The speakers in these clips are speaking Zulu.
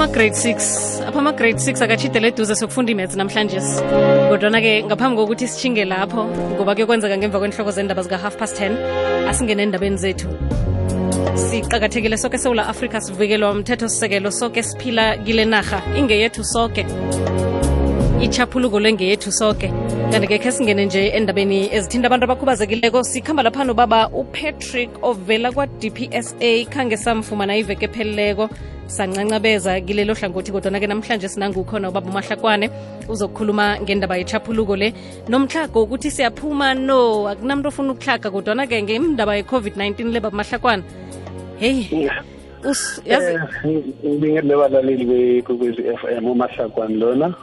ama-grade 6 apha ama-grade 6 akatshidele eduze sokufunda imaths namhlanje kodwana-ke ngaphambi kokuthi sishinge lapho ngoba kuyokwenzeka ngemva kwenhloko zendaba zika-half past 10 asingene endabeni zethu. Siqakathekile soke sewula afrika sivikelwa mthethosisekelo soke siphila kile narha ingeyethu soke. Ichaphuluko lwengeyethu soke. Kanti-ke khe singene nje endabeni ezithinta abantu abakhubazekileko sikhamba lapha nobaba upatrick ovela kwa-dpsa khange samfumana iveke epheleleko sancancabeza kilelo hlangothi kodwana-ke namhlanje sinangukhona ubaba umahlakwane uzokukhuluma ngendaba yechaphuluko le. Nomhlago ukuthi siyaphuma? No akunamntu ofuna ukuhlaga kodwana-ke ngendaba ye-covid-19 le baba mahlakwane heyi yazi ngibingelele abalaleli bekwekwezi f m umahlakwane lona.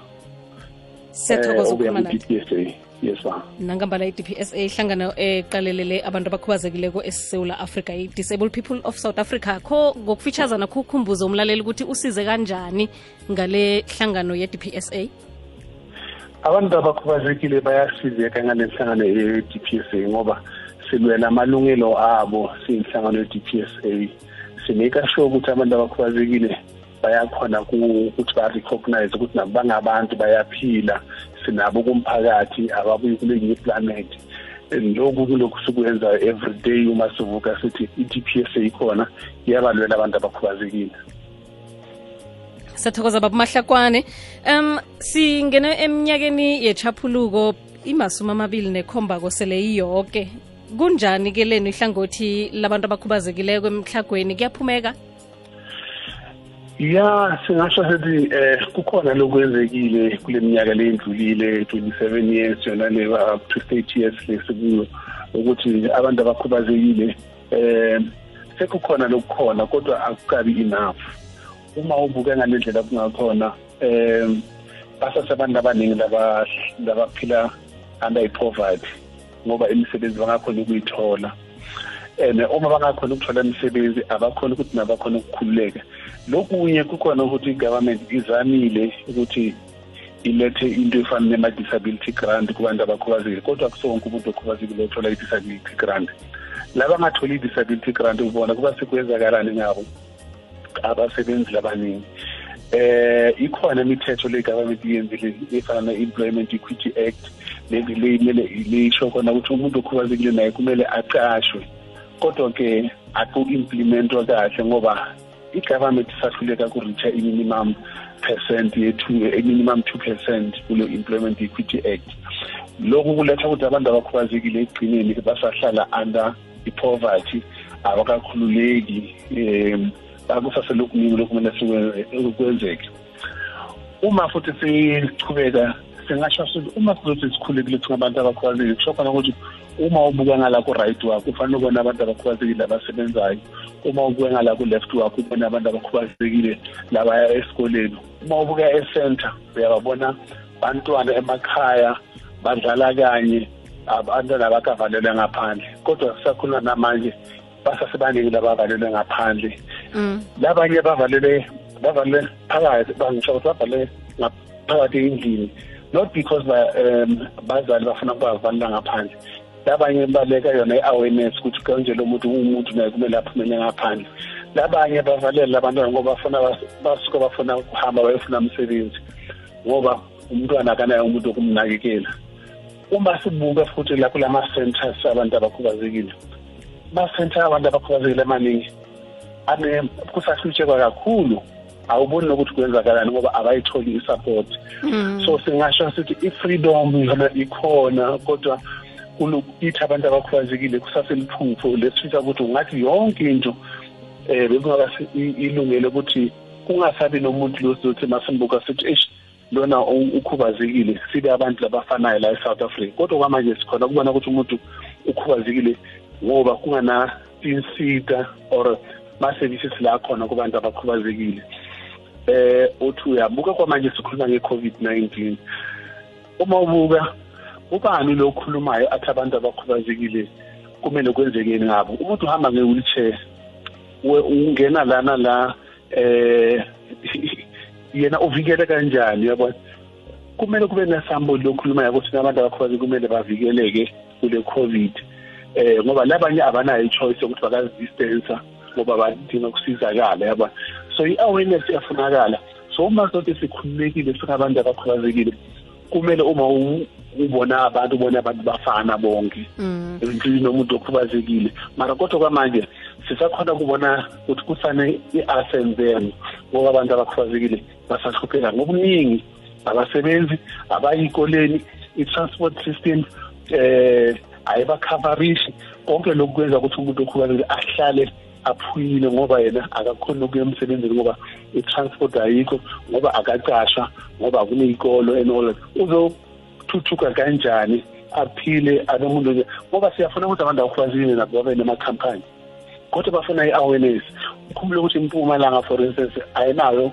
Siyathokoza ukukhuluma nathi yes ma nangambala i-dpsa ihlangano eqalelele abantu abakhubazekileko esewula africa i-disabled people of south africa. Kho ngokufitshazana kukhumbuze umlaleli ukuthi usize kanjani ngale hlangano ye-dpsa abantu abakhubazekile bayasizeka ngale nhlangano ye-dpsa ngoba silwela amalungelo abo siyinhlangano ye-dpsa simeka sure ukuthi abantu abakhubazekile bayakhona ukuthi ba-recognize ukuthi nabo bangabantu bayaphila sinabo kumphakathi ababuyi kulenye iplanet lokhu kulokhu sikwenza every day uma sivuka sithi i-dps ikhona iyabalwela abantu abakhubazekile. Sathokoza baba mahlakwane. Um singene eminyakeni yechaphuluko imasumi amabili nekhombako sele iyoke. Kunjani ke lenu ihlangothi labantu abakhubazekileko emhlagweni? Kuyaphumeka ya singasho sithi eh kukhona lokwenzekile kule minyaka leyendlulile 27 years yona le up to 30 years lesikuyo ukuthi abantu abakhubazekile eh sekukhona lokukhona kodwa akukabi enough. Uma ubuke ngalendlela kungakhona eh basasebantu abaningi labaphila under i-poverty ngoba imisebenzi bangakhona ukuyithola. And uma bangakhona ukuthola imisebenzi abakhona ukuthi nabakhona ukukhululeka lokunye kukhona ukuthi i-government izamile ukuthi ilethe into efana nema-disability grant kubantu abakhubazekile kodwa kusonke umuntu okhubazekile othola i-disability grant laba ngatholi i-disability grant ubona kuba sekwenzakalani ngabo abasebenzi labaningi eh ikhona imithetho le government iyenzile efana ne-employment equity act lemele lisho khona ukuthi umuntu okhubazekile naye kumele aqashwe kodwa-ke aku-implementwa kahle ngoba i-government isahluleka ku-reacha i-minimum percent yethu i-minimum two percent kulo employment equity act. Lokhu kuletha ukuthi abantu abakhubazekile ekugcineni basahlala under i-poverty abakakhululeki um akusaselokuningi lokumele kwenzeke uma futhi sichubeka singasho sithi uma sizothi sikhulekile singabantu abakhubazekile kusho khona ukuthi uma ubuka ngala ku-right wakho kufanele ubone abantu abakhubazekile abasebenzayo. Uma ubuka ngala ku-left wakho ubone abantu abakhubazekile labaya esikoleni. Uma ubuka e-center uyababona bantwana emakhaya badlala kanye abantwana abakavalelwe ngaphandle. Kodwa kusakhuluma namanje basasebaningi labavalelwe ngaphandle. Labanye bavalelwe bavalelwe phakathi bangisho ukuthi bavalelwe phakathi endlini. Not because um bazali bafuna ukubavalela ngaphandle. Labanye baleka yona i-awareness ukuthi kanje lo muntu umuntu naye kumele aphumele ngaphandle. Labanye bavalele labantwana ngoba bafuna basuke bafuna ukuhamba bayofuna umsebenzi ngoba umntwana akanayo umuntu okumnakekela uma sibuka futhi lapho lama-centers abantu abakhubazekile ama-center abantu abakhubazekile amaningi kusahlutshekwa kakhulu awuboni nokuthi kwenzakalani ngoba abayitholi i-support. So singasho sithi i-freedom yona ikhona kodwa kulokuthi abantu abakhubazekile kusaseliphupho lesifisa ukuthi ungathi yonke into um bekungaba ilungele ukuthi kungasabi nomuntu lo sizothi masimbuka sithi eish lona ukhubazekile sibe abantu labafanayo la e-south africa. Kodwa kwamanje sikhona kubona ukuthi umuntu ukhubazekile ngoba kungana-insita or ma-services la khona kubantu abakhubazekile. Eh uthi uyabuka kwamanje sikhuluma nge-covid-19 uma ubuka ubani lo okhulumayo athi abantu abakhubazekile kumele kwenzekeni ngabo? Umuntu uhamba nge-wheelchair ungena lana la eh yena uvikele kanjani yabona kumele kube nesamboli lokhulumayo ukuthi abantu abakhubazekile kumele bavikeleke kule covid eh ngoba labanye abanayo i-choice yokuthi bakazidistansa ngoba badinga ukusizakala yabona so i-awareness iyafunakala. So uma soke sikhululekile singabantu abakhubazekile kumele uma ubona abantu ubona abantu bafana bonke. Mm. empilweni nomuntu okhubazekile. Mara kodwa kwamanje sisakhona ukubona ukuthi kusane i-us and them ngoba abantu abakhubazekile basahlupheka ngobuningi. Abasebenzi abayikoleni i-transport system eh ayibakhavarishi konke lokhu kwenza ukuthi umuntu okhubazekile ahlale aphuyile ngoba yena akakhoni ukuya emsebenzini ngoba i-transport ayikho ngoba akacashwa ngoba kuneyikolo and all that. Uzothuthuka kanjani aphile anomuntu nje. Ngoba siyafuna ukuthi abantu abakhubazekile nabo babe namakhampani kodwa bafuna i-awareness. Ukhumbule ukuthi impumalanga for instance ayinayo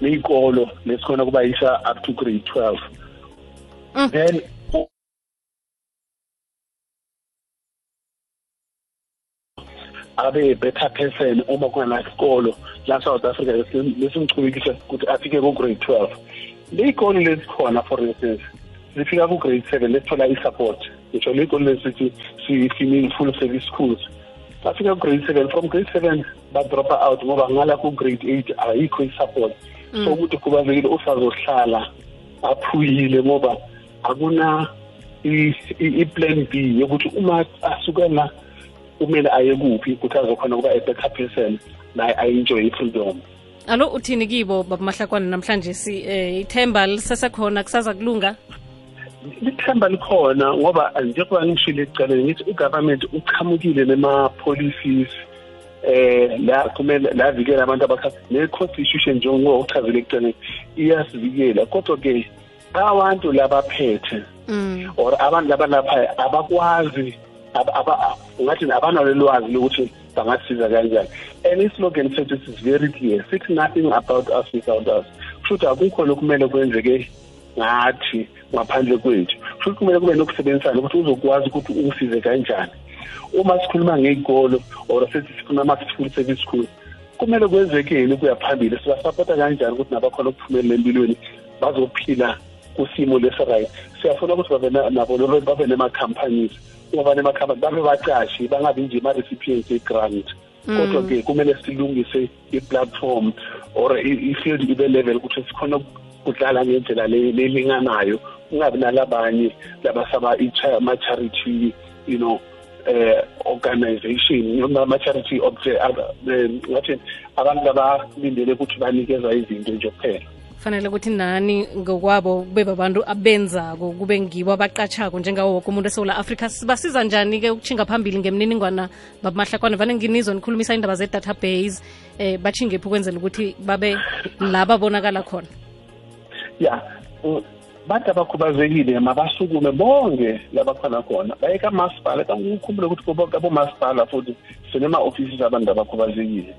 neyikolo lesikhona kuba yisa up to grade 12 Mm. then abe better person uma kungenasikolo la South Africa lesimchubekisa ukuthi afike ku grade 12 leyikolo lesikhona for instance zifika ku grade seven lesithola i-support. Ngisho leyikolo lesithi si-female full service schools. Bafika ku grade seven from grade seven badropa out ngoba ngala ku grade eight ayikho i-support. So ukuthi khubazekile usazohlala aphuyile ngoba akuna i-plan B yokuthi uma asukela kumele aye kuphi ukuthi azokhona ukuba a-better person naye ayenjoye i-freedom. Alo uthini kibo baba mahlakwana namhlanje si eh, ithemba lisasekhona kusaza kulunga lithemba likhona ngoba njengoba ngishile ekucaleni ngithi ugovernment uchamukile nema-policies eh la kumele la vikela abantu abakha ne-constitution njengoba uchazile ekucaleni iyasivikela. Kodwa-ke abantu labaphethe mm. or abantu labalapha abakwazi aba- aba- ungathi abanalo lwazi lokuthi bangasiza kanjani. And islogan sethu is very clear sithi nothing about us without us. Kushuthi akukho lokumele kwenzeke ngathi ngaphandle kwethu. Futhi kumele kube nokusebenzisana ukuthi uzokwazi ukuthi ungisize kanjani. Uma sikhuluma ngey'kolo or sethi sikhuluma ama-full service school kumele kwenzekeni ukuya phambili? Sibasapota kanjani ukuthi nabakhona ukuphumelela empilweni bazophila kusimo lesi-right siyafuna ukuthi babe na- nabo lolo- babe nema-companies ngoba nema-company babe baqashi bangabi nje ama-recipients e-grant kodwa-ke kumele silungise i-platform or i- i-field ibe level ukuthi sikhona ukudlala ngendlela le- lelinganayo kungabi nalabanye labasaba ama-charity you know eh organization obje- eh, ngathi abantu abalindele ukuthi banikeza izinto nje kuphela. Fanele ukuthi nani ngokwabo kube babantu abenzako kube ngibo abaqatshako njengawo woke umuntu esewula afrika. Sibasiza njani-ke ukutshinga phambili ngemniningwana babamahlakwana vane nginizwa nikhulumisa indaba ze-database eh batshingephi ukwenzela ukuthi babe la babonakala khona? Ya u- bantu abakhubazekile mabasukume bonke labakhona khona. Baye kamasipala ukhumbule ukuthi kabomasipala futhi sinema-ofisi abantu abakhubazekile.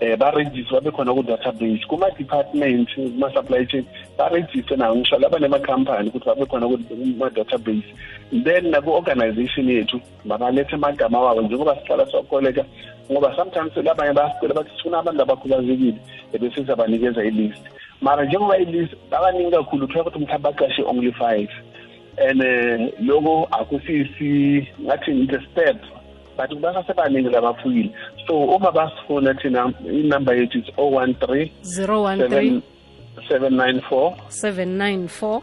Um barejistre babe khona ku-database kuma-department kuma-supply chain barejiste nawo. Ngisho laba nemakhampani ukuthi babe khona kuma-database. Then naku-organization yethu mabalethe amagama wabo njengoba sihlala siwakoleka ngoba sometimes labanye bayasicela bathi sifuna abantu abakhubazekile ebese sizabanikeza i-list mara njengoba babaningi kakhulu uthola ukuthi mhlawumbe baqashe only five. And eh, loko akusisi ngathi ngithe step but basasebaningi labafuyile so uma basifuna thina inumber yethu is o one three zero one three. seven nine four. Seven nine four.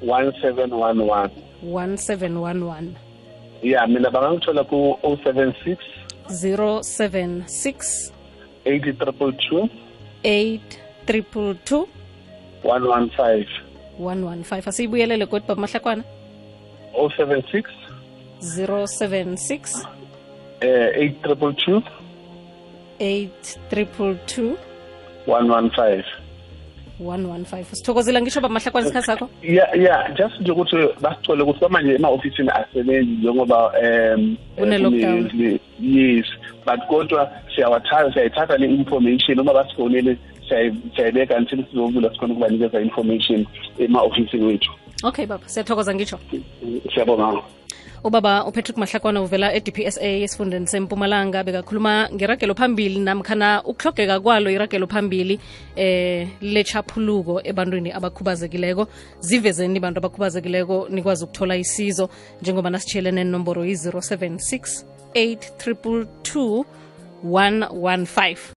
One seven one one. One seven one one. Ya mina bangangithola ku-o seven six zero seven six. eight triple two. Eight triple two. One one five. One one five. Asiyibuyelele kodwa baba mahlakwana? O seven six. Zero seven six. Eh, eight triple two. Eight triple two. One one five. 115 sithokozela ngisho bamahlakwana isikhathi sakho ya ya just nje ukuthi basicole ukuthi kwamanje ema-ofisini asebenzi njengoba um kune-lockdown. yes. But kodwa siyawathatha siyayithatha le information uma basifonele siyayibeka until sizovula sikhona ukubanikeza information ema-ofisini wethu. Okay baba. Siyathokoza ngisho siyabonga. Ubaba upatrick mahlakwana uvela e-dpsa esifundeni sempumalanga. Bekakhuluma ngeragelo phambili namkhana ukuhlogeka kwalo iragelo phambili eh lechaphuluko ebantwini abakhubazekileko. Zivezeni abantu abakhubazekileko nikwazi ukuthola isizo njengoba nasitshele nenomboro yi-076 8 115